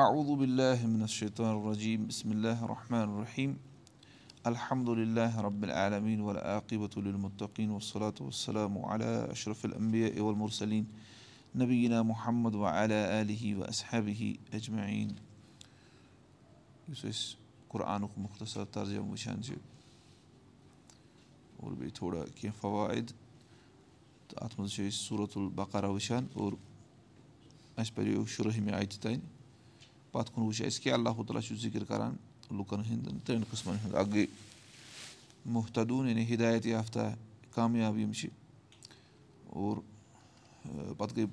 اعوذ باللہ من الشیطان الرجیم بسم اللہ الرحمن الرحیم الحمد للہ رب العالمین والعاقبۃ للمتقین والصلاة والسلام علی اشرف الانبیاء والمرسلین نبینا محمد وعلى آلہ وأصحابہ اجمعین یُس أسۍ قُرآنُک مختصر ترجم چھِ اور بیٚیہِ تھوڑا کینٛہہ فوٲیِد تہٕ اَتھ منٛز چھِ أسۍ صوٗرت البقرا وٕچھان اور اَسہِ پَریو شُرہمہِ آیتہِ تانۍ پَتہٕ کُن وٕچھ اَسہِ کہِ اللہ تعالیٰ چھُ ذِکِر کَران لُکَن ہٕنٛدٮ۪ن ترٛٮ۪ن قٕسمَن ہُنٛد اَکھ گٔے محتدوٗن یعنی ہِدایت یافتہ کامیاب یِم چھِ اور پَتہٕ گٔے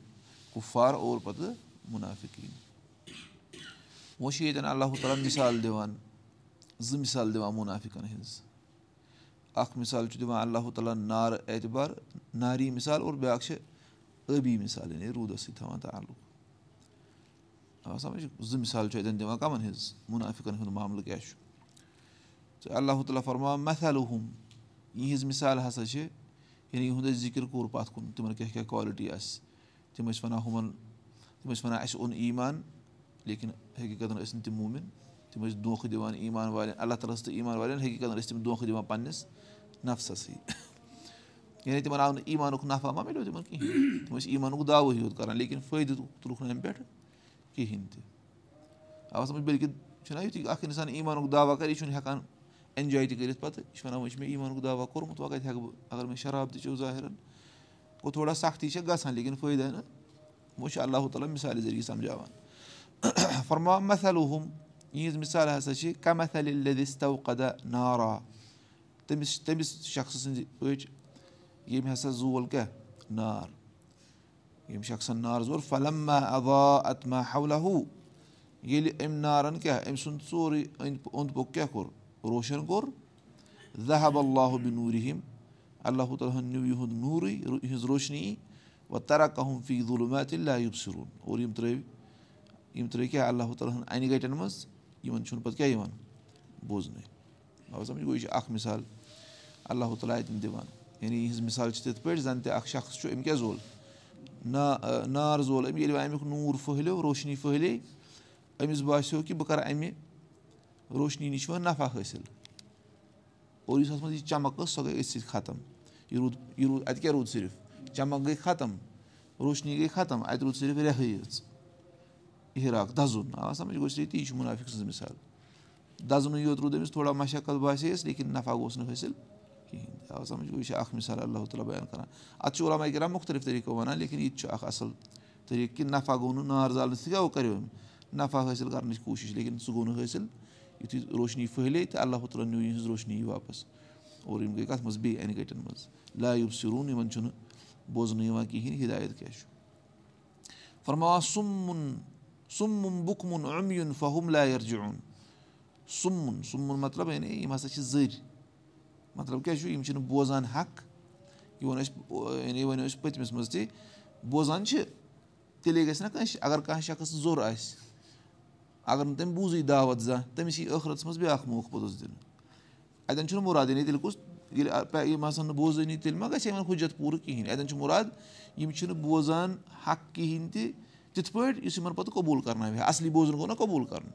کُفوار اور پَتہٕ مُنافِقیٖن۔ وۄنۍ چھِ ییٚتٮ۪ن اللہ تعالیٰ مِثال دِوان زٕ مِثال دِوان مُنافِقَن ہِنٛز۔ اَکھ مِثال چھُ دِوان اللہ تعالیٰ نارٕ اعتبار ناری مِثال اور بیٛاکھ چھِ ٲبی مِثال یعنی روٗدَس سۭتۍ تھاوان تعلُق سَمٕجھ زٕ مِثال چھُ اَتٮ۪ن دِوان کَمَن ہِنٛز مُنافِقَن ہُنٛد معاملہٕ کیٛاہ چھُ تہٕ اللہ تعالیٰ فرماوان مثلہُم یِہِنٛز مِثال ہسا چھِ یعنی یِہُنٛد اَسہِ ذِکِر کوٚر پَتھ کُن تِمَن کیٛاہ کیٛاہ کالٹی آسہِ تِم ٲسۍ وَنان ہُمَن تِم ٲسۍ وَنان اَسہِ اوٚن ایٖمان لیکِن حقیٖقتَن ٲسۍ نہٕ تِم موٗمِن تِم ٲسۍ دھوکہٕ دِوان ایٖمان والٮ۪ن اللہ تعالیٰ ہَس تہٕ ایٖمان والٮ۪ن حقیٖقتَن ٲسۍ تِم دھوکہٕ دِوان پنٛنِس نفسَسٕے یعنی تِمَن آو نہٕ ایٖمانُک نفع مہ مِلیو تِمَن کِہیٖنۍ تِم ٲسۍ ایٖمانُک دعوٕے یوت کَران لیکِن فٲیدٕ تُلُکھ نہٕ اَمہِ پٮ۪ٹھ کِہیٖنۍ تہِ اَوا سَمٕجھ بٔلکہِ چھُنہ یُتھُے اَکھ اِنسان ایٖمانُک دعوا کَرِ یہِ چھُنہٕ ہٮ۪کان اٮ۪نجاے تہِ کٔرِتھ پَتہٕ یہِ چھُ وَنان وۄنۍ چھُ مےٚ ایٖمانُک دعوا کوٚرمُت وۄنۍ کَتہِ ہٮ۪کہٕ بہٕ اگر مےٚ شراب تہِ چیوٚو ظٲہِرَن گوٚو تھوڑا سختی چھےٚ گژھان لیکِن فٲیدٕ نہٕ وۄنۍ چھُ اللہ تعالیٰ مِثالہِ ذٔریعہِ سَمجھاوان فرما مثلہُم یِہِنٛز مِثال ہسا چھِ کَمَثل لدِس توقدا نارا تٔمِس تٔمِس شخصہٕ سٕنٛزِ پٲٹھۍ ییٚمۍ ہسا زول کیٛاہ نار شخصَن نار زول فلما اوا اتما حولہ ییٚلہِ أمۍ نارَن کیٛاہ أمۍ سُنٛد سورُے أنٛدۍ اوٚنٛد پوٚک کیٛاہ کوٚر روشَن کوٚر زہب اللہُ بِنوٗرِہِم اللہ تعالیٰ ہَن نیوٗ یِہُنٛد نوٗرٕے یِہٕنٛز روشنی وۄنۍ تَرا کَہُم فی ظُلمات لاوب سِروٗن اور یِم ترٛٲوۍ یِم ترٛٲوۍ کیٛاہ اللہ تعالیٰ ہَن اَنہِ گَٹٮ۪ن منٛز یِمَن چھُنہٕ پَتہٕ کیٛاہ یِوان بوزنٕے گوٚو یہِ چھِ اَکھ مِثال اللہ تعالیٰ اَتٮ۪ن دِوان یعنی یِہٕنٛز مِثال چھِ تِتھ پٲٹھۍ زَن تہِ اَکھ شخص چھُ أمۍ کیٛاہ زول نا نار زول أمۍ ییٚلہِ وۄنۍ اَمیُک نوٗر پھٔہلیو روشنی پھٔہلے أمِس باسیٚو کہِ بہٕ کَرٕ اَمہِ روشنی نِش وۄنۍ نفع حٲصِل اور یُس اَتھ منٛز یہِ چمک ٲس سۄ گٔے أتھۍ سۭتۍ ختم یہِ روٗد یہِ روٗد اَتہِ کیٛاہ روٗد صرف چمک گٔے ختم روشنی گٔے ختم اَتہِ روٗد صرف رِہٲے یٲژ اِراق دَزُن آ سَمٕجھ گوٚو صرف تی چھُ مُنافِق سٕنٛز مِثال دَزنٕے یوت روٗد أمِس تھوڑا مشقت باسے لیکِن نفع گوٚژھ نہٕ حٲصِل کِہیٖنۍ تہِ آو سَمٕجھ گوٚو یہِ چھِ اَکھ مِثال اللہ تعالیٰ بیان کَران اَتھ چھُ علاما کِران مُختٔلِف طٔریٖقو وَنان لیکِن یہِ تہِ چھُ اَکھ اَصٕل طٔریٖقہٕ کہِ نفع گوٚو نہٕ نار زالنہٕ سۭتۍ کیٛاہ کَریو أمۍ نفع حٲصِل کَرنٕچ کوٗشِش لیکِن سُہ گوٚو نہٕ حٲصِل یُتھُے روشنی پھٔہلے تہٕ اللہ تعالیٰ نیوٗ یِہٕنٛز روشنی واپَس. اور یِم گٔے کَتھ منٛز بیٚیہِ اَنہِ گَٹٮ۪ن منٛز لایِب سِروٗن یِمَن چھُنہٕ بوزنہٕ یِوان کِہیٖنۍ ہِدایت کیٛاہ چھُ فرماوان سُمُن سُمُن بُکمُن فہم لایَر جُن سُمُن سُمُن مطلب یعنی یِم ہَسا چھِ زٔرۍ مطلب کیٛاہ چھُ یِم چھِنہٕ بوزان حق یہِ ووٚن اَسہِ یعنی وَنو أسۍ پٔتمِس منٛز تہِ بوزان چھِ تیٚلے گژھِ نہ کٲنٛسہِ اگر کانٛہہ شخص ضوٚر آسہِ اگر نہٕ تٔمۍ بوٗزٕے دعوت زانٛہہ تٔمِس یی ٲخرَس منٛز بیٛاکھ موقعہٕ پوٚتُس دِنہٕ اَتٮ۪ن چھُنہٕ مُراد یعنی تیٚلہِ کُس ییٚلہِ یِم آسان نہٕ بوزٲنی تیٚلہِ ما گژھِ یِمَن حُجت پوٗرٕ کِہیٖنۍ اَتٮ۪ن چھُ مُراد یِم چھِنہٕ بوزان حق کِہیٖنۍ تہِ تِتھ پٲٹھۍ یُس یِمَن پَتہٕ قبوٗل کَرناوِ ہا اَصلی بوزُن گوٚو نہ قبوٗل کَرُن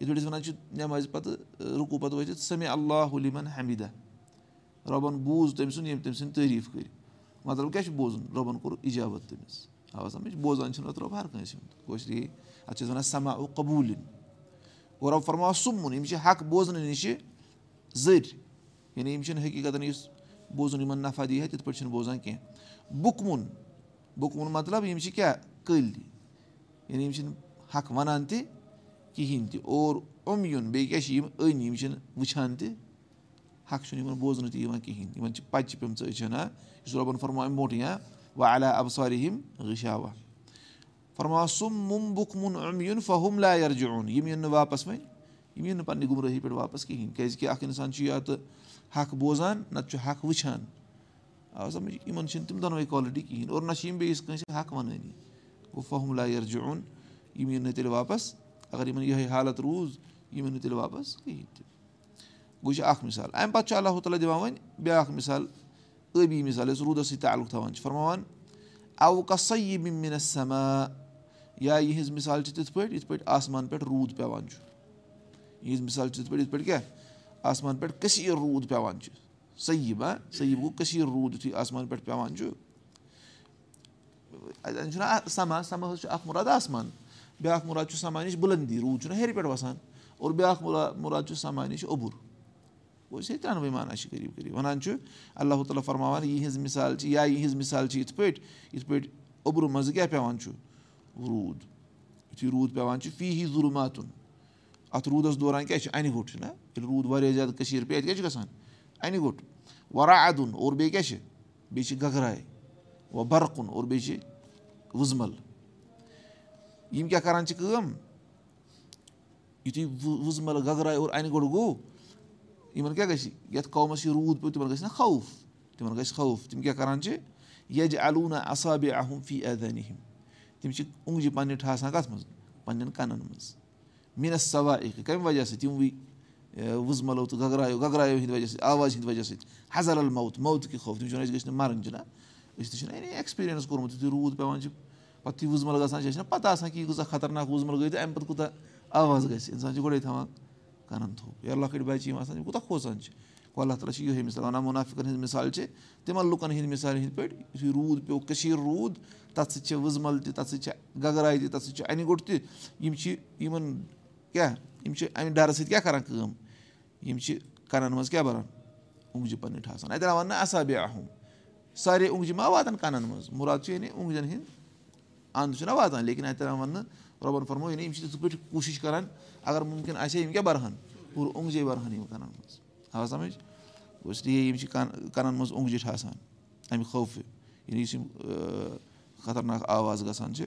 یِتھ پٲٹھۍ أسۍ وَنان چھِ نٮ۪مازِ پَتہٕ رُکوٗ پَتہٕ وٲتِتھ سَمے اللہ علیٖمَن حمیٖدہ رۄبَن بوٗز تٔمۍ سُنٛد ییٚمۍ تٔمۍ سٕنٛدۍ تعٲریٖف کٔرۍ مطلب کیٛاہ چھُ بوزُن؟ رۄبَن کوٚر اِجابت تٔمِس۔ آ سَمٕجھ؟ بوزان چھِنہٕ اَتھ رۄب ہر کٲنٛسہِ ہُنٛد۔ کٲشرِ اَتھ چھِ أسۍ وَنان سَما او قبوٗلِن اور رۄب فرماو سُمُن یِم چھِ حق بوزنہٕ نِشہِ زٔرۍ۔ یعنی یِم چھِنہٕ حقیٖقتَن یُس بوزُن یِمَن نفع دی ہا تِتھ پٲٹھۍ چھِنہٕ بوزان کینٛہہ۔ بُکمُن بُکمُن مطلب یِم چھِ کیٛاہ؟ کٔلۍ یعنی یِم چھِنہٕ حق وَنان تہِ کِہیٖنۍ تہِ۔ اور اوٚم یُن بیٚیہِ کیٛاہ چھِ یِم أنۍ یِم چھِنہٕ وٕچھان تہِ حق چھُنہٕ یِمَن بوزنہٕ تہِ یِوان کِہیٖنۍ یِمَن چھِ پَچہِ پیٚمژٕ أچھَن ہا یُس رۄبَن فرماو اَمہِ برونٛٹھٕے ہا وَ علیٰ اَبسارِ ہِم غشاوا فرماو سُم مُم بُکمُن اوٚم یُن فہم لایَر جُن یِم یِن نہٕ واپَس وۄنۍ یِم یِن نہٕ پنٛنہِ گُمرٲہی پٮ۪ٹھ واپَس کِہیٖنۍ کیٛازِکہِ اَکھ اِنسان چھُ یا تہٕ حق بوزان نَتہٕ چھُ حق وٕچھان آ سَمٕجھ یِمَن چھِنہٕ تِم دۄنوَے کالٹی کِہیٖنۍ اور نہ چھِ یِم بیٚیِس کٲنٛسہِ حق وَنٲنی گوٚو فہم لایَر جُن یِم یِن نہٕ تیٚلہِ واپَس. اگر یِمَن یِہوٚے حالت روٗز یِم یِن نہٕ تیٚلہِ واپَس کِہیٖنۍ تہِ گوٚو چھِ اَکھ مِثال اَمہِ پَتہٕ چھُ اللہ تعالیٰ دِوان وۄنۍ بیٛاکھ مِثال ٲبی مِثال یۄس روٗدَس سۭتۍ تعلُق تھاوان چھِ فرماوان سَما یا یِہٕنٛز مِثال چھِ تِتھ پٲٹھۍ یِتھ پٲٹھۍ آسمان پٮ۪ٹھ روٗد پیٚوان چھُ یِہٕنٛز مِثال چھِ تِتھ پٲٹھۍ یِتھ پٲٹھۍ کیاہ آسمان پٮ۪ٹھ کٔثیٖر روٗد پیٚوان چھُ صحیح ہا صحیح گوٚو کٔثیٖر روٗد یِتھُے آسمان پٮ۪ٹھ اَتٮ۪ن چھُنہ سَما سَما حظ چھُ اکھ مُراد آسمان بیاکھ مُراد چھُ سَما نِش بُلندی روٗد چھُنہ ہیٚرِ پٮ۪ٹھ وَسان اور بیاکھ مُراد چھُ سَما نِش اوٚبُر أسۍ ہے ترٛٮ۪نوَے مانان چھِ قریٖب قریٖب وَنان چھُ اللہ تعالیٰ فرماوان یِہٕنٛز مِثال چھِ یا یِہٕنٛز مِثال چھِ یِتھ پٲٹھۍ یِتھ پٲٹھۍ اوٚبرٕ منٛزٕ کیاہ پیٚوان چھُ روٗد یِتھُے روٗد پیٚوان چھُ فی ہی ضروٗر ماتُن اَتھ روٗدَس دوران کیاہ چھُ اَنہِ گوٚٹ چھُنہ ییٚلہِ روٗد واریاہ زیادٕ کٔشیٖر پیٚیہِ اَتہِ کیاہ چھُ گژھان اَنہِ گوٚٹ وَرا اَدُن اور بیٚیہِ کیاہ چھِ بیٚیہِ چھِ گگراے وَ بَرقُن اور بیٚیہِ چھِ وُزمَل یِم کیاہ کَران چھِ کٲم یِتھُے وُزمَل گگراے اور اَنہِ گوٚٹ گوٚو یِمَن کیاہ گژھِ یَتھ قومَس یہِ روٗد پیوٚو تِمَن گژھِ نہ خوف تِمَن گژھِ خوف تِم کیاہ کَران چھِ یَجہِ اَلوٗنا اَصابے اَہم فی اعدانِ ہِم تِم چھِ اوٚنٛگجہِ پَننہِ ٹھاسان کَتھ منٛز پَنٕنؠن کَنَن منٛز میٖنَس سوا کَمہِ وجہ سۭتۍ یِموٕے وُزمَلو تہٕ گگرایو گگرایو ہِنٛدِ وجہ سۭتۍ آوازِ ہِنٛدِ وجہ سۭتۍ حضر الموت موت کہِ خوف تِم چھِ وَنان أسۍ گٔژھۍ نہٕ مَرٕنۍ چھِنہ أسۍ تہِ چھِنہ ایٚکٕسپیٖریَنٕس کوٚرمُت یُتھُے روٗد پیٚوان چھِ پَتہٕ یُتھُے وُزمَل گژھان چھِ اَسہِ چھِنہ پَتہ آسان کہِ یہِ کۭژاہ خطرناک وُزمَل گٔے تہٕ اَمہِ پَتہٕ کوٗتاہ آواز گژھِ اِنسان چھِ گۄڈَے تھاوان کَنَن تھوٚپ یا لۄکٕٹۍ بَچہِ یِم آسان یِم کوٗتاہ کھوژان چھِ گوٚو اللہ تعالیٰ چھِ یِہوے مِثال وَنان مُنافِقَن ہِنٛز مِثال چھِ تِمَن لُکَن ہِنٛدۍ مِثالہِ ہِنٛدۍ پٲٹھۍ یُتھُے روٗد پیوٚو کٔشیٖر روٗد تَتھ سۭتۍ چھِ وُزمَل تہِ تَتھ سۭتۍ چھِ گگراے تہِ تَتھ سۭتۍ چھِ اَنہِ گوٚٹ تہِ یِم چھِ یِمَن کیاہ یِم چھِ اَمہِ ڈَرٕ سۭتۍ کیاہ کَران کٲم یِم چھِ کَنَن منٛز کیاہ بَران اوٚنٛگجہِ پَننہِ ٹھاسان اَتٮ۪ن آو وَننہٕ اَسابے اَہم سارے اوٚنٛگجہِ ما واتان کَنَن منٛز مُراد چھُ یعنی اوٚنٛگجَن ہِنٛدۍ اَنٛد چھُنہ واتان لیکِن اَتٮ۪ن آو وَننہٕ رۄبَن فرمو یعنی یِم چھِ تِتھ پٲٹھۍ کوٗشِش کَران اگر مُمکِن آسہِ ہا یِم کیاہ بَرہَن پوٗرٕ اوٚنٛگجے بَرہَن یِم کَنَن منٛز آو سَمٕجھ گوٚو اس لیے یِم چھِ کَنَن منٛز اوٚنٛگجہِ ٹھاسان اَمہِ خوفہٕ یعنی یُس یِم خطرناک آواز گژھان چھِ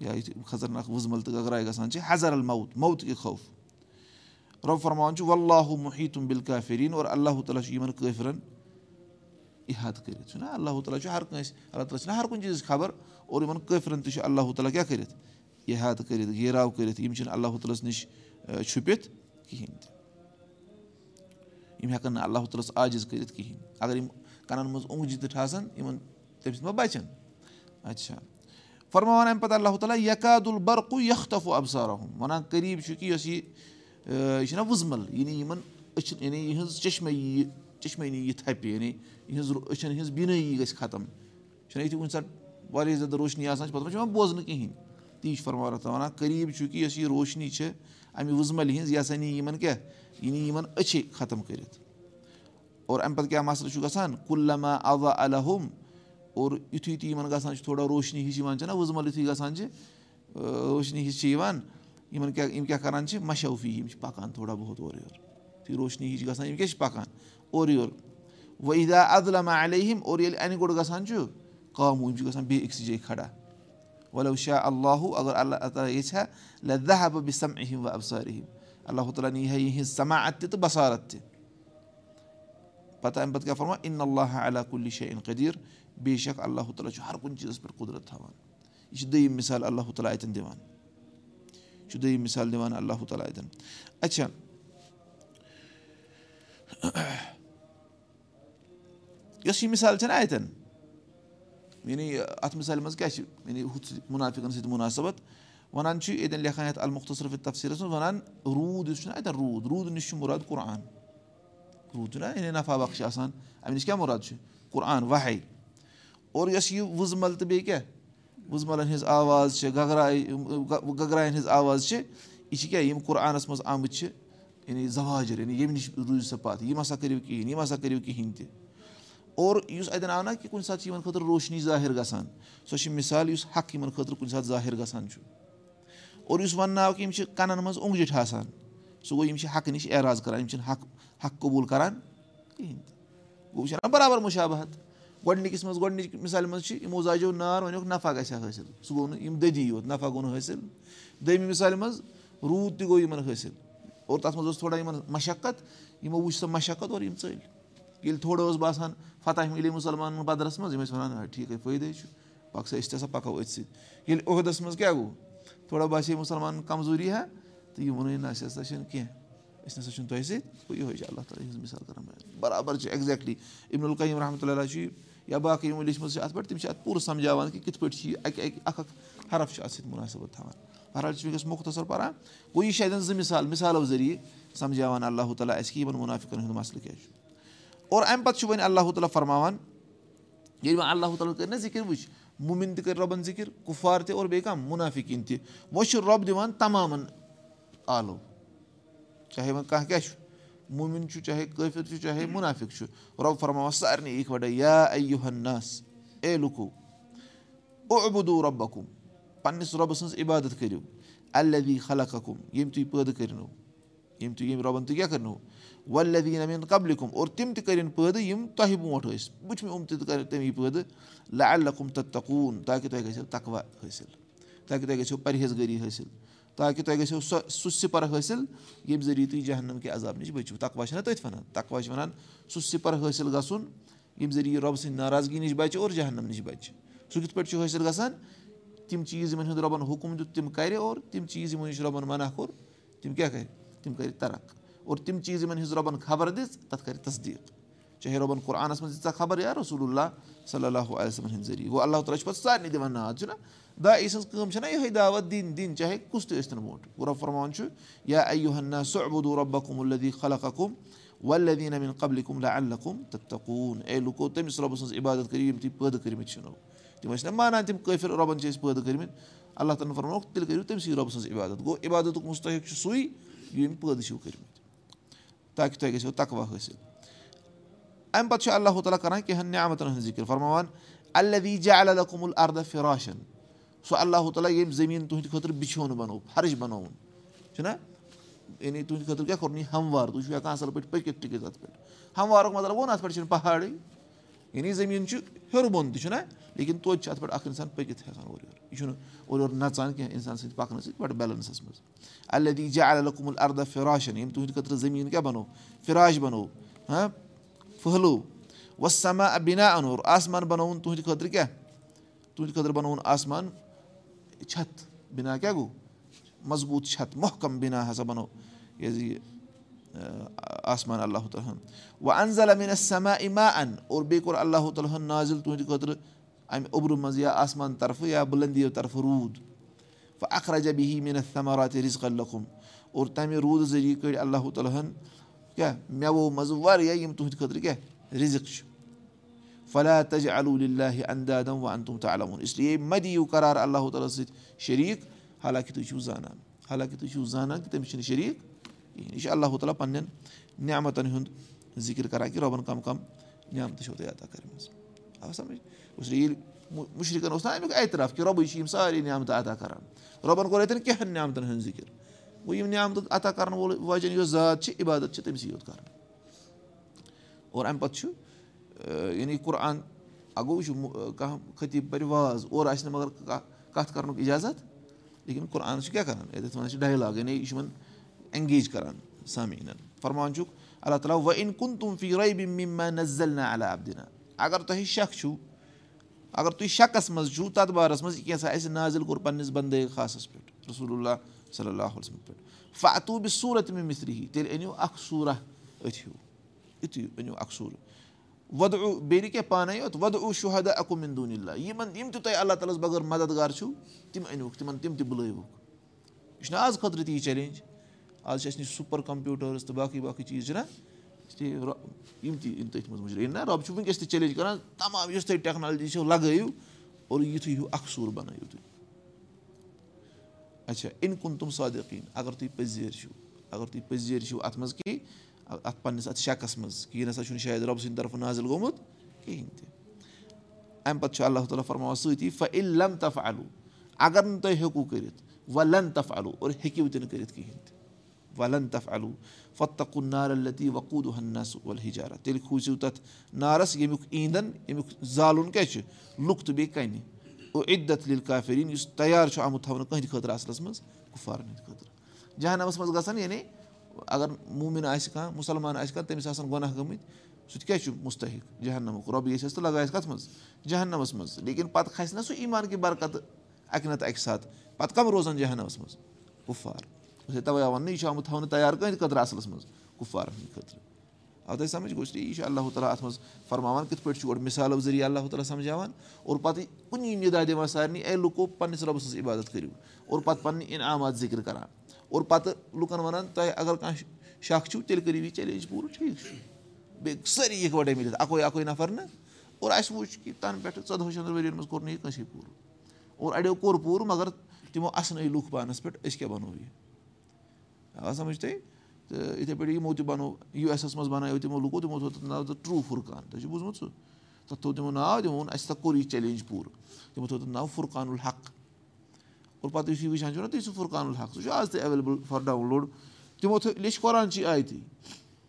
یا خطرناک وُزمَل تہٕ گگراے گژھان چھِ حضر الموت موت کہِ خوف رۄب فرماوان چھُ وَاللہ محیٖتُم بِلکا فریٖن اور اللہ تعالیٰ چھُ یِمَن کٲفرَن اِحاد کٔرِتھ چھُنہ اللہ تعالیٰ چھُ ہر کٲنٛسہِ اللہ تعالیٰ چھُنہ ہر کُنہِ چیٖزٕچ خبر اور یِمَن کٲفرَن تہِ چھُ اللہ تعالیٰ کیاہ کٔرِتھ اِحاد کٔرِتھ گیراو کٔرِتھ یِم چھِنہٕ اللہ تعالیٰ ہَس نِش چھُپِتھ کِہیٖنۍ تہِ یِم ہٮ۪کَن نہٕ اللہ تعالیٰ ہَس عاجِز کٔرِتھ کِہیٖنۍ اگر یِم کَنَن منٛز اوٚنٛگجہِ تہِ ٹھاسَن یِمَن تَمہِ سۭتۍ ما بَچَن اچھا فرماوان اَمہِ پَتہٕ اللہ تعالیٰ یکاد البرقُ یختف ابسارہُم وَنان قریٖب چھُ کہِ یۄس یہِ یہِ چھِنہ وُزمَل یعنی یِمَن أچھَن یعنی یِہٕنٛز چٔشمے یی چٔشمٲنی یی تھَپہِ یعنی یِہٕنٛز أچھَن ہِنٛز بیٖنٲیی گژھِ ختم چھُنہ یِتھُے کُنہِ ساتہٕ واریاہ زیادٕ روشنی آسان چھِ پَتہٕ ما چھِ یِوان بوزنہٕ کِہیٖنۍ تی چھُ فرماوان تَتھ وَنان قریٖب چھُ کہِ یۄس یہِ روشنی چھِ اَمہِ وُزمَلہِ ہِنٛز یہِ ہَسا نی یِمَن کیاہ یہِ نی یِمَن أچھے ختم کٔرِتھ اور اَمہِ پَتہٕ کیاہ مَسلہٕ چھُ گژھان کُلما اوا الحم اور یُتھُے تہِ یِمَن گژھان چھُ تھوڑا روشنی ہِش یِوان چھِنہ وُزمَل یُتھُے گژھان چھِ روشنی ہِش چھِ یِوان یِمَن کیاہ یِم کیاہ کَران چھِ مَشوفی یِم چھِ پَکان تھوڑا بہت اورٕ یورٕ یُتھُے روشنی ہِش گژھان یِم کیاہ چھِ پَکان اورٕ یورٕ وحیدا عدلما علیہم اور ییٚلہِ اَنہِ گوٚٹ گژھان چھُ قاموٗ یِم چھِ گژھان بیٚیہِ أکسٕے جایہِ کھڑا وَلو شاہ اللہُ اگر اللہ تعالیٰ ییٚژھِ ہا بہٕ بِسم و ابسارِم اللہ تعالیٰ نی ہا یِہٕنٛز سماعت تہِ تہٕ بَسارت تہِ پَتہٕ اَمہِ پَتہٕ کیاہ فرما اِن اللہ علیٰ کُلہِ شاہ اِن قدیٖر بے شک اللہ تعالیٰ چھُ ہر کُنہِ چیٖزَس پٮ۪ٹھ قُدرت تھاوان یہِ چھِ دوٚیِم مِثال اللہ تعالیٰ اَتٮ۪ن دِوان یہِ چھُ دوٚیِم مِثال دِوان اللہ تعالیٰ اَتٮ۪ن اچھا یۄس یہِ مِثال چھےٚ نہ اَتٮ۪ن یعنی اَتھ مِثالہِ منٛز کیاہ چھِ یعنی ہُتھ مُنافِقَن سۭتۍ مُناسبت وَنان چھُ ییٚتٮ۪ن لیکھان یَتھ المُختصرفِ تفصیٖلَس منٛز وَنان روٗد یُس چھُنہ اَتٮ۪ن روٗد روٗد نِش چھُ مُراد قۄران روٗد چھُنہ یعنی نفع بخش آسان اَمہِ نِش کیاہ مُراد چھُ قۄران وَہے اور یۄس یہِ وُزمَل تہٕ بیٚیہِ کیاہ وُزمَلَن ہِنٛز آواز چھِ گگراے گگرایَن ہِنٛز آواز چھِ یہِ چھِ کیاہ یِم قۄرانَس منٛز آمٕتۍ چھِ یعنی زواجر یعنی ییٚمہِ نِش روٗزِو سا پَتھ یِم ہسا کٔرِو کِہیٖنۍ یِم ہسا کٔرِو کِہیٖنۍ تہِ اور یُس اَتٮ۪ن آو نہ کہِ کُنہِ ساتہٕ چھِ یِمَن خٲطرٕ روشنی ظٲہِر گژھان سۄ چھِ مِثال یُس حق یِمَن خٲطرٕ کُنہِ ساتہٕ ظٲہِر گژھان چھُ اور یُس وَننہٕ آو کہِ یِم چھِ کَنَن منٛز اوٚنٛگجہِ ٹھاسان سُہ گوٚو یِم چھِ حقہٕ نِش اعراض کَران یِم چھِنہٕ حق حق قبوٗل کَران کِہیٖنۍ تہِ گوٚو وٕچھان نہ برابر مُشابہت گۄڈٕنِکِس منٛز گۄڈٕنِچ مِثالہِ منٛز چھِ یِمو زاجیو نار وَنیوکھ نفع گژھِ ہا حٲصِل سُہ گوٚو نہٕ یِم دٔدی یوت نفع گوٚو نہٕ حٲصِل دوٚیمہِ مِثالہِ منٛز روٗد تہِ گوٚو یِمَن حٲصِل اور تَتھ منٛز اوس تھوڑا یِمَن مَشقت یِمو وٕچھ سۄ مَشقت اور یِم ژٔلۍ ییٚلہِ تھوڑا اوس باسان فتح مِلے مُسلمانَن بدرَس منٛز یِم ٲسۍ وَنان ٹھیٖک فٲیدَے چھُ پَکھ سا أسۍ تہِ ہسا پَکو أتھۍ سۭتۍ ییٚلہِ عہدَس منٛز کیاہ گوٚو تھوڑا باسے مُسلمانَن کَمزوٗری ہا تہٕ یہِ ووٚنُے نہ اَسہِ ہسا چھِنہٕ کیٚنٛہہ أسۍ نہ سا چھِنہٕ تۄہہِ سۭتۍ گوٚو یِہوے چھِ اللہ تعالیٰ ہِنٛز مِثال کَران بَرابر چھِ ایٚگزیکٹلی اِبن القیٖم رحمتُہ اللہ چھُ یا باقٕے یِمو لیٚچھمٕژ چھِ اَتھ پٮ۪ٹھ تِم چھِ اَتھ پوٗرٕ سَمجاوان کہِ کِتھ پٲٹھۍ چھِ یہِ اَکہِ اَکہِ اکھ اکھ حرف چھُ اَتھ سۭتۍ مُنٲسِبت تھاوان بہرحال چھُ وٕنکیٚس مختصر پَران گوٚو یہِ چھِ اَتٮ۪ن زٕ مِثال مِثالو ذٔریعہٕ سَمجاوان اللہُ تعالیٰ اَسہِ کہِ یِمن مُنافِقن ہُنٛد مَسلہٕ کیاہ چھُ اور اَمہِ پَتہٕ چھُ وۄنۍ اللہُ تعالیٰ فرماوان ییٚلہِ وۄنۍ اللہُ تعالیٰ کٔرۍ نہ ذِکِر وٕچھ مُمِن تہِ کٔرۍ رۄبَن ذِکِر کُفوار تہِ اور بیٚیہِ کانٛہہ مُنافِقیٖن تہِ وۄنۍ چھُ رۄب دِوان تَمامَن آلو چاہے وۄنۍ کانٛہہ کیاہ چھُ مُمِن چھُ چاہے کٲفِر چھُ چاہے مُنافِق چھُ رۄب فرماوان سارنٕے اِکوَٹَے یا اَیُہنَس اے لُکو اوبدوٗ رۄبکُم پَنٕنِس رۄبہٕ سٕنٛز عبادت کٔرِو اللدی خلقکُم ییٚمۍ تُہۍ پٲدٕ کٔرنو ییٚمۍ تُہۍ ییٚمۍ رۄبَن تُہۍ کیٛاہ کٔرنو وَلدیٖن امیٖن قبلِکُم اور تِم تہِ کٔرِنۍ پٲدٕ یِم تۄہہِ برونٛٹھ ٲسۍ. وٕچھ مےٚ یِم تہِ کَرِ تَمی پٲدٕ لہ اللکُم تہٕ تکوٗن تاکہِ تۄہہِ گژھیو تَکوا حٲصِل تاکہِ تۄہہِ گژھیو پرہیز گٔری حٲصِل تاکہِ تۄہہِ گژھیو سۄ سُہ سِپَر حٲصِل ییٚمہِ ذٔریعہٕ تُہۍ جہنم کہِ عذاب نِش بٔچِو. تَکوا چھِنہ تٔتھۍ وَنان. تَکوا چھِ وَنان سُہ سِپَر حٲصِل گژھُن ییٚمہِ ذٔریعہٕ رۄبہٕ سٕنٛدِ ناراضگی نِش بَچہِ اور جہنم نِش بَچہِ. سُہ کِتھ پٲٹھۍ چھُ حٲصِل گژھان؟ تِم چیٖز یِمن ہُنٛد رۄبَن حُکُم دیُت تِم کَرِ اور تِم چیٖز یِمو نِش رۄبَن مَنع کوٚر تِم کیاہ کَرِ تِم کَرِ تَرق اور تِم چیٖز یِمن ہِنٛز رۄبَن خبر دِژ تَتھ کَرِ تصدیٖق۔ چاہے رۄبَن قۄرآنَس منٛز دِژا خبر یا رسول اللہ صلی اللہُ علیہمن ہِنٛدۍ ذٔریعہٕ۔ گوٚو اللہ تعالیٰ چھُ پَتہٕ سارنٕے دِوان ناد چھُنہ دا ای سٕنٛز کٲم چھَنہ یِہوے دعوت دِنۍ دِنۍ چاہے کُس تہِ ٲسۍ تَن برونٛٹھ فرمان چھُ یا ایُہنا سُبدوٗ رۄبکُم الدی خلقکُم ولدیٖن امیٖن قبلِکُم لا اللکُم تہٕ تکوٗن اے لُکو تٔمِس رۄبہٕ سٕنٛز عبادت کٔرِو یِم تُہۍ پٲدٕ کٔرمٕتۍ چھِنو تِم ٲسۍ نہ مانان تِم کٲفِر رۄبَن چھِ أسۍ پٲدٕ کٔرمٕتۍ اللہ تعالیٰ فرموکھ تیٚلہِ کٔرِو تٔمۍ سٕے رۄبہٕ سٕنٛز عبادت۔ گوٚو عبادتُک مُستحق چھُ سُے یِم پٲدٕ چھِو کٔرمٕتۍ تاکہِ تۄہہِ گژھیو تَکوا حٲصِل اَمہِ پَتہٕ چھُ اللہ تعالیٰ کَران کینٛہہ نعمتَن ہٕنٛز ذِکِر فرماوان اللدی جا اللکُم الردہ فراشن سُہ اللہ تعالیٰ ییٚمۍ زٔمیٖن تُہٕنٛدِ خٲطرٕ بِچھوُن بَنوو فرش بَنووُن چھُنہ یعنی تُہٕنٛدِ خٲطرٕ کیٛاہ کوٚرُن یہِ ہموار تُہۍ چھِو ہٮ۪کان اَصٕل پٲٹھۍ پٔکِتھ ٹِکِتھ اَتھ پٮ۪ٹھ ہموارُک مطلب گوٚو نہ اَتھ پٮ۪ٹھ چھِنہٕ پہاڑٕے یعنی زٔمیٖن چھُ ہیوٚر بۄن تہِ چھُنہ لیکِن توتہِ چھُ اَتھ پٮ۪ٹھ اکھ اِنسان پٔکِتھ ہٮ۪کان اورٕ یورٕ یہِ چھُنہٕ اورٕ یورٕ نَژان کینٛہہ اِنسان سۭتۍ پَکنہٕ سۭتۍ بَڑٕ بیلَنسَس منٛز اللدی جا اللکُم الردہ فراشن ییٚمۍ تُہٕنٛدِ خٲطرٕ زٔمیٖن کیٛاہ بَنوو فِراش بَنوو ہاں پھٔہلو وسما بِنا اَنور آسمان بَنووُن تُہٕنٛدِ خٲطرٕ کیٛاہ تُہٕنٛدِ خٲطرٕ بَنووُن آسمان چھَتھ بِنا کیٛاہ گوٚو مضبوٗط چھَتھ محکم بِنا ہسا بَنو یہِ حظ یہِ آسمان اللہ تعالیٰ ہن وۄنۍ اَنزل امیٖن سما اِما اَن اور بیٚیہِ کوٚر اللہُ تعالیٰ ہن نازِل تُہٕنٛدِ خٲطرٕ اَمہِ اوٚبرٕ منٛز یا آسمان طرفہٕ یا بُلندِیو طرفہٕ روٗد وۄنۍ اکھ رَجا بِہی میٖنت سمارات رِزق لکھُم اور تَمہِ روٗدٕ ذٔریعہٕ کٔڑۍ اللہُ تعالیٰ ہن کیٛاہ مٮ۪وو منٛزٕ واریاہ یِم تُہٕنٛدِ خٲطرٕ کیٛاہ رِزق چھُ فلا تج علوٗلہِ اندادم وَ اَن تِم تہٕ علمُن اِسلیے مہ دِیِو قرار اللہُ تعالیٰ سۭتۍ شریٖک حالانکہِ تُہۍ چھِو زانان حالانکہِ تُہۍ چھِو زانان کہِ تٔمِس چھِنہٕ شریٖک یہِ چھُ اللہُ تعالیٰ پَنٕنؠن نعمتَن ہُنٛد ذِکِر کَران کہِ رۄبَن کَم کَم نعمتہٕ چھو تۄہہِ عطا کٔرمٕژ ییٚلہِ مُشرِقَن اوس نہ اَمیُک اعتراف کہِ رۄبٕے چھِ یِم سارے نعمتہٕ عطا کَران رۄبَن کوٚر اَتؠن کینٛہہ نعمتَن ہُنٛد ذِکِر گوٚو یِم نعمتہٕ عطا کَرَن وول وجہ یۄس ذات چھِ عبادت چھِ تٔمسٕے یوت کَران اور اَمہِ پَتہٕ چھُ یعنی قۄرآن اَگوٚو وٕچھُو کانٛہہ خطیٖب پَرِ واز اورٕ آسہِ نہٕ مگر کَتھ کَرنُک اِجازت لیکِن قۄرآن چھُ کیٛاہ کَران ییٚتٮ۪تھ وَنان چھِ ڈایلاگ یعنی یہِ چھُ یِمَن اٮ۪نگیج کَران سامیٖنَن فرمان چھُکھ اللہ تعالیٰ وَ اِن کُن تُم عبدِنا اگر تۄہہِ شک چھُو اگر تُہۍ شَکَس منٛز چھُو تَتھ بارَس منٛز یہِ کیٛاہ سا اَسہِ نازِل کوٚر پنٛنِس بنٛدے خاصَس پٮ۪ٹھ رسول اللہ صلی اللہُ علیہَس پٮ۪ٹھ فاتوٗبہِ صوٗرت مےٚ مِستری تیٚلہِ أنِو اکھ صوٗرہ أتھۍ ہیوٗ یِتُے أنِو اکھ صوٗرٕ وۄدٕ بیٚیہِ نہٕ کینٛہہ پانَے یوت وۄدٕ شُہدا اکُم اِندوٗن اللہ یِمن یِم تہِ تۄہہِ اللہ تعالیٰ ہَس بغٲر مددگار چھُو تِم أنۍوُکھ تِمن تِم تہِ بُلٲیوُکھ یہِ چھُنہ آز خٲطرٕ تہِ یہِ چیلینج آز چھِ اَسہِ نِش سُپر کَمپیوٗٹٲرٕس تہٕ باقٕے باقٕے چیٖز چھِنہ یِم تہِ یِن تٔتھۍ منٛز مُجرٲیِن نہ رۄب چھُ وٕنکیٚس تہِ چیلینج کران تَمام یُس تۄہہِ ٹیکنالجی چھو لگٲیِو اور یِتھُے ہیوٗ اکھ سوٗر بَنٲیِو تُہۍ۔ اچھا اِن کُن تِم صادقیٖن اگر تُہۍ پٔزۍ چھِو اگر تُہۍ پٔزۍ چھِو اَتھ منٛز کہِ اَتھ پنٕنِس اَتھ شَکَس منٛز کِہیٖنۍ نہ سا چھُنہٕ شاید رۄبہٕ سٕنٛدِ طرفہٕ نازِل گوٚمُت کِہیٖنۍ تہِ۔ اَمہِ پَتہٕ چھُ اللہ تعالیٰ فرماوان سۭتی علم تف علوٗ اگر نہٕ تُہۍ ہیٚکِو کٔرِتھ وَلن تف علوٗ اور ہیٚکِو تہِ نہٕ کٔرِتھ کِہیٖنۍ تہِ وَلن تف علوٗ فتقُن نار لتی وقوٗد ہنس ول ہِجارا تیٚلہِ کھوٗژِو تَتھ نارَس ییٚمیُک ایٖنٛدَن ییٚمیُک زالُن کیٛاہ چھُ لُکھ تہٕ بیٚیہِ کَنہِ عِدت لِل کافریٖن یُس تیار چھُ آمُت تھاونہٕ کٕہٕنٛدِ خٲطرٕ اَصلَس منٛز کُفارَن ہٕنٛدِ خٲطرٕ جہانَمَس منٛز گژھان یعنی اگر موٗمِن آسہِ کانٛہہ مُسلمان آسہِ کانٛہہ تٔمِس آسان گۄناہ گٔمٕتۍ سُہ تہِ کیٛاہ چھُ مُستحق جہنمُک رۄبہٕ گژھٮ۪س تہٕ لگایس کَتھ منٛز جہنمَس منٛز لیکِن پَتہٕ کھسہِ نہ سُہ ایٖمان کہِ برکت اَکہِ نَتہٕ اَکہِ ساتہٕ پَتہٕ کَم روزان جہنمَس منٛز کُفار تَوے آو وَننہٕ یہِ چھُ آمُت تھاونہٕ تَیار کٕہٕنٛدِ خٲطرٕ اَصلَس منٛز کُفارَن ہٕنٛدِ خٲطرٕ آو تۄہہِ سَمجھ گوٚو یہِ چھُ اللہ تعالیٰ اَتھ منٛز فرماوان کِتھ پٲٹھۍ چھُ گۄڈٕ مِثالو ذٔریعہٕ اللہ تعالیٰ سَمجاوان اور پَتہٕ کُنی نِدا دِوان سارنٕے اے لُکو پَنٕنِس رۄبہٕ سٕنٛز عبادت کٔرِو اور پَتہٕ پَنٕنۍ اِنعامات ذِکِر کَران اور پَتہٕ لُکَن وَنان تۄہہِ اگر کانٛہہ شَک چھُو تیٚلہِ کٔرِو یہِ چیلینج پوٗرٕ ٹھیٖک چھُ بیٚیہِ سٲری یِکوَٹَے مِلِتھ اَکوے اَکوے نَفر نہٕ اور اَسہِ وٕچھ کہِ تَنہٕ پٮ۪ٹھٕ ژۄدہو شَتھ ؤرۍ یَن منٛز کوٚر نہٕ یہِ کٲنٛسے پوٗرٕ اور اَڑیو کوٚر پوٗرٕ مگر تِمو اَسنٲے لُکھ پانَس پٮ۪ٹھ أسۍ کیٛاہ بَنو یہِ سَمٕجھ تۄہہِ تہٕ یِتھَے پٲٹھۍ یِمو تہِ بَنوو یوٗ ایس منٛز بَنایو تِمو لُکو تِمو تھوٚو تَتھ ناو تہٕ ٹرٛوٗ فُرقان تۄہہِ چھُو بوٗزمُت سُہ تَتھ تھوٚو تِمو ناو تِمو ووٚن اَسہِ ہسا کوٚر یہِ چیلینج پوٗرٕ تِمو تھوٚو تَتھ ناو فُرقان الحق اور پَتہٕ یُس یہِ وٕچھان چھُو نہ تُہۍ سُہ فُرقان الحق سُہ چھُ آز تہِ ایویلیبٕل فار ڈاوُن لوڈ تِمو تھٲو لیٚچھ قۄرانچی آیتٕے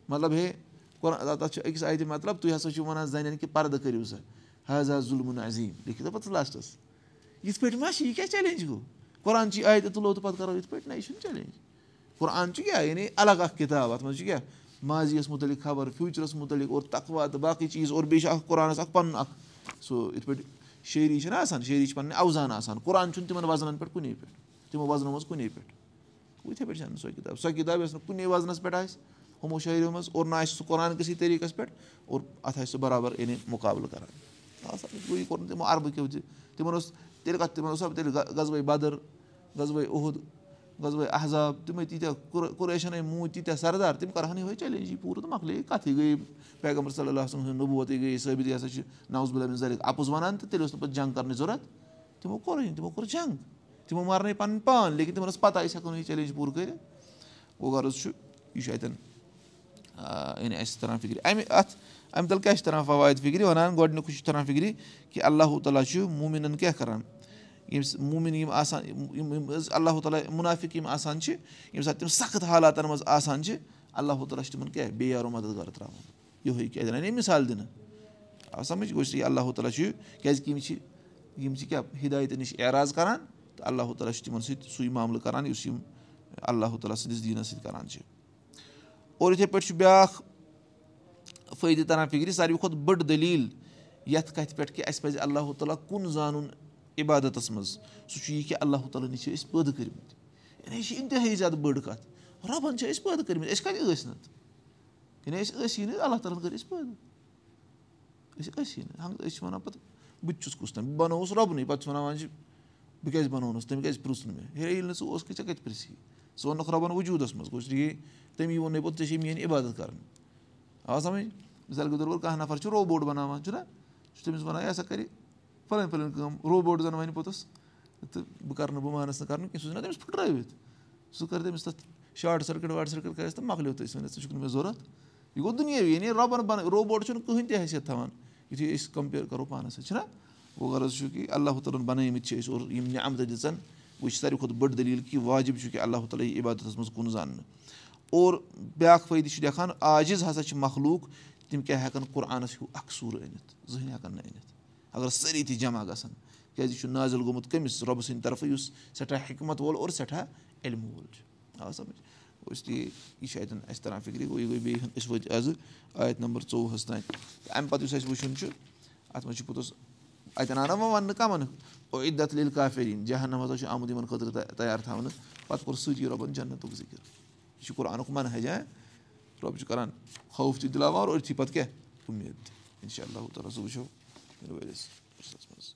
مطلب ہے قۄران تَتھ چھُ أکِس آیتہِ مطلب تُہۍ ہسا چھِو وَنان زَنٮ۪ن کہِ پَردٕ کٔرِو سا حظ حظ ظُلمُن عظیٖم لیکھِو پَتہٕ لاسٹَس یِتھ پٲٹھۍ ما چھِ یہِ کیٛاہ چیلینج گوٚو قۄرانچی آیتہِ تُلو تہٕ پَتہٕ کَرو یِتھ پٲٹھۍ نہ یہِ چھُنہٕ چیلینج قۄران چھُ کیٛاہ یعنی الگ اکھ کِتاب اَتھ منٛز چھُ کیٛاہ ماضی یَس مُتعلِق خبر فیوٗچرَس مُتعلِق اور تقوا تہٕ باقٕے چیٖز اور بیٚیہِ چھُ اکھ قۄرانَس اکھ پَنُن اکھ سُہ یِتھ پٲٹھۍ شٲعری چھِنہ آسان؟ شٲعری چھِ پَنٕنۍ اَوزان آسان. قۄران چھُنہٕ تِمن وَزنَن پٮ۪ٹھ کُنے پٮ۪ٹھ تِمو وَزنو منٛز کُنے پٮ۪ٹھ یِتھٕے پٲٹھۍ چھَنہٕ سۄ کِتاب. سۄ کِتاب یۄس نہٕ کُنے وَزنَس پٮ۪ٹھ آسہِ ہُمو شٲعریو منٛز اور نہ آسہِ سُہ قۄران کِسٕے طٔریٖقَس پٮ۪ٹھ اور اَتھ آسہِ سُہ بَرابر یعنی مُقابلہٕ کَران یہِ کوٚر نہٕ تِمو عربہٕ کیو تہِ تِمن اوس تیٚلہِ کَتھ تِمن اوس تیٚلہِ غزوے بدر غزوے عہد غزوے احزاب تِمے تیٖتیٛاہ قُریشَنٕے موٗدۍ تیٖتیٛاہ سردار تِم کَرہن یِہوے چیلینجی پوٗرٕ تہٕ مۄکلے کَتھٕے گٔے پیغمبر صلی اللہ سٕنٛز نبوتٕے گٔے ثٲبِت یہِ ہسا چھِ نوز بُلٲمِس ذٔریعہٕ اَپُز وَنان تہٕ تیٚلہِ اوس نہٕ پَتہٕ جنٛگ کَرنٕچ ضوٚرتھ تِمو کوٚرُے نہٕ تِمو کوٚر جنٛگ. تِمو مارنٲے پَنٕنۍ پان لیکِن تِمن ٲس پَتہ أسۍ ہٮ۪کو نہٕ یہِ چیلینج پوٗرٕ کٔرِتھ گوٚو غرض چھُ یہِ چھُ اَتٮ۪ن یعنی اَسہِ تَران فِکرِ اَمہِ اَتھ اَمہِ تَل کیٛاہ چھِ تَران فوایِد فِکرِ وَنان گۄڈٕنیُکُے چھُ تَران فِکرِ کہِ اللہُ تعالیٰ چھُ موٗمِنَن کیٛاہ کَران ییٚمِس موٗمِن یِم آسان یِم اللہُ تعالیٰ مُنافِق یِم آسان چھِ ییٚمہِ ساتہٕ تِم سخت حالاتَن منٛز آسان چھِ اللہُ تعالیٰ چھُ تِمَن کیٛاہ بیٚیہِ یارو مَدَدگار ترٛاوُن یِہوے کیٛازِ اَنے مِثال دِنہٕ آ سَمٕجھ یہِ اللہُ تعالیٰ چھُ کیٛازِکہِ یِم چھِ یِم چھِ کیٛاہ ہِدایتہٕ نِش اعراض کَران تہٕ اللہُ تعالیٰ چھُ تِمَن سۭتۍ سُے معاملہٕ کَران یُس یِم اللہُ تعالیٰ سٕنٛدِس دیٖنَس سۭتۍ کَران چھِ اور یِتھَے پٲٹھۍ چھُ بیٛاکھ فٲیدٕ تَران فِکرِ ساروی کھۄتہٕ بٔڑ دٔلیٖل یَتھ کَتھِ پٮ۪ٹھ کہِ اَسہِ پَزِ اللہُ تعالیٰ کُن زانُن عبادتَس منٛز سُہ چھُ یہِ کہِ اللہُ تعالیٰ نِش چھِ أسۍ پٲدٕ کٔرمٕتۍ یعنی یہِ چھِ اِنتہٲیی زیادٕ بٔڑ کَتھ رۄبَن چھِ أسۍ پٲدٕ کٔرمٕتۍ أسۍ کَتہِ ٲسۍ نہٕ یعنی أسۍ ٲسی نہٕ اللہ تعالیٰ ہَن کٔرۍ أسۍ پٲدٕ أسۍ ٲسی نہٕ ہنٛگ أسۍ چھِ وَنان پَتہٕ بہٕ تہِ چھُس کُس تام بہٕ بَنووُس رۄبنٕے پَتہٕ چھِ وَنان وۄنۍ چھِ بہٕ کیازِ بَنوونَس تٔمۍ کیازِ پِرٛژھ نہٕ مےٚ ہے ییٚلہِ نہٕ ژٕ اوسکھٕے ژےٚ کَتہِ پِرٛژھی ژٕ ووٚنُکھ رۄبَن وجوٗدَس منٛز گوٚژھ یہِ تٔمی ووٚنُے پوٚت ژےٚ چھے میٛٲنۍ عبادت کَرٕنۍ آ سَمٕجھ مِثال کے طور پر کانٛہہ نَفر چھُ روبوٹ بَناوان چھُنہ سُہ چھُ تٔمِس وَنان یہِ ہسا کَرِ پھلٲنۍ پھلٲنۍ کٲم روبوٹ زَن وَنہِ پوٚتُس تہٕ بہٕ کَرٕ نہٕ بہٕ مانَس نہٕ کَرُن کینٛہہ سُہ چھُنہ تٔمِس پھٕٹرٲوِتھ سُہ کَرِ تٔمِس تَتھ شاٹ سٔرکِٹ واٹ سٔرکِٹ کَرٮ۪س تہٕ مۄکلیو تٔمِس ؤنِتھ ژٕ چھُکھ نہٕ مےٚ ضوٚرَتھ یہِ گوٚو دُنیاوی یعنی رۄبَن بَنٲے روبوٹ چھُنہٕ کٕہٕنۍ تہِ حیثیت تھاوان یُتھُے أسۍ کَمپِیَر کَرو پانَس سۭتۍ چھِنہ گوٚو غرض چھُ کہِ اللہُ تعالٰی ہَن بَنٲومٕتۍ چھِ أسۍ اور یِم نعمتہٕ دِژَن وۄنۍ چھِ ساروی کھۄتہٕ بٔڑ دٔلیٖل کہِ واجِب چھُ کہِ اللہُ تعالیٰ یی عبادتَس منٛز کُن زاننہٕ اور بیٛاکھ فٲیدٕ چھُ لیکھان عاجِز ہسا چھِ مخلوٗق تِم کیٛاہ ہٮ۪کَن قۄرآنَس ہیوٗ اَکھ سوٗرٕ أنِتھ زٕہٕنۍ ہٮ۪کَن نہٕ أنِتھ اگر سٲری تہِ جمع گژھن کیٛازِ یہِ چھُ نازِل گوٚمُت کٔمِس رۄبہٕ سٕنٛدِ طرفہٕ یُس سٮ۪ٹھاہ حکمت وول اور سٮ۪ٹھاہ علمہٕ وول چھُ۔ آ گوٚو اس لیے یہِ چھُ اَتٮ۪ن اَسہِ تَران فِکرِ گوٚو یہِ گٔے بیٚیہِ أسۍ وٲتۍ آزٕ آیت نمبر ژوٚوُہَس تانۍ اَمہِ پَتہٕ یُس اَسہِ وٕچھُن چھُ اَتھ منٛز چھُ پوٚتُس اَتٮ۪ن آو نہ وۄنۍ وَننہٕ کَمَن جہنم ہسا چھُ آمُت یِمن خٲطرٕ تَیار تھاونہٕ۔ پَتہٕ کوٚر سۭتی رۄبَن جنتُک ذِکِر۔ یہِ چھُ قۄرانُک مَنہج رۄب چھُ کَران خوف تہِ دِلاوان اور أتھی پَتہٕ کیٛاہ؟ اُمید۔ تہِ اِنشاء اللہ تعالیٰ۔ سُہ وٕچھو ؤرِس منٛز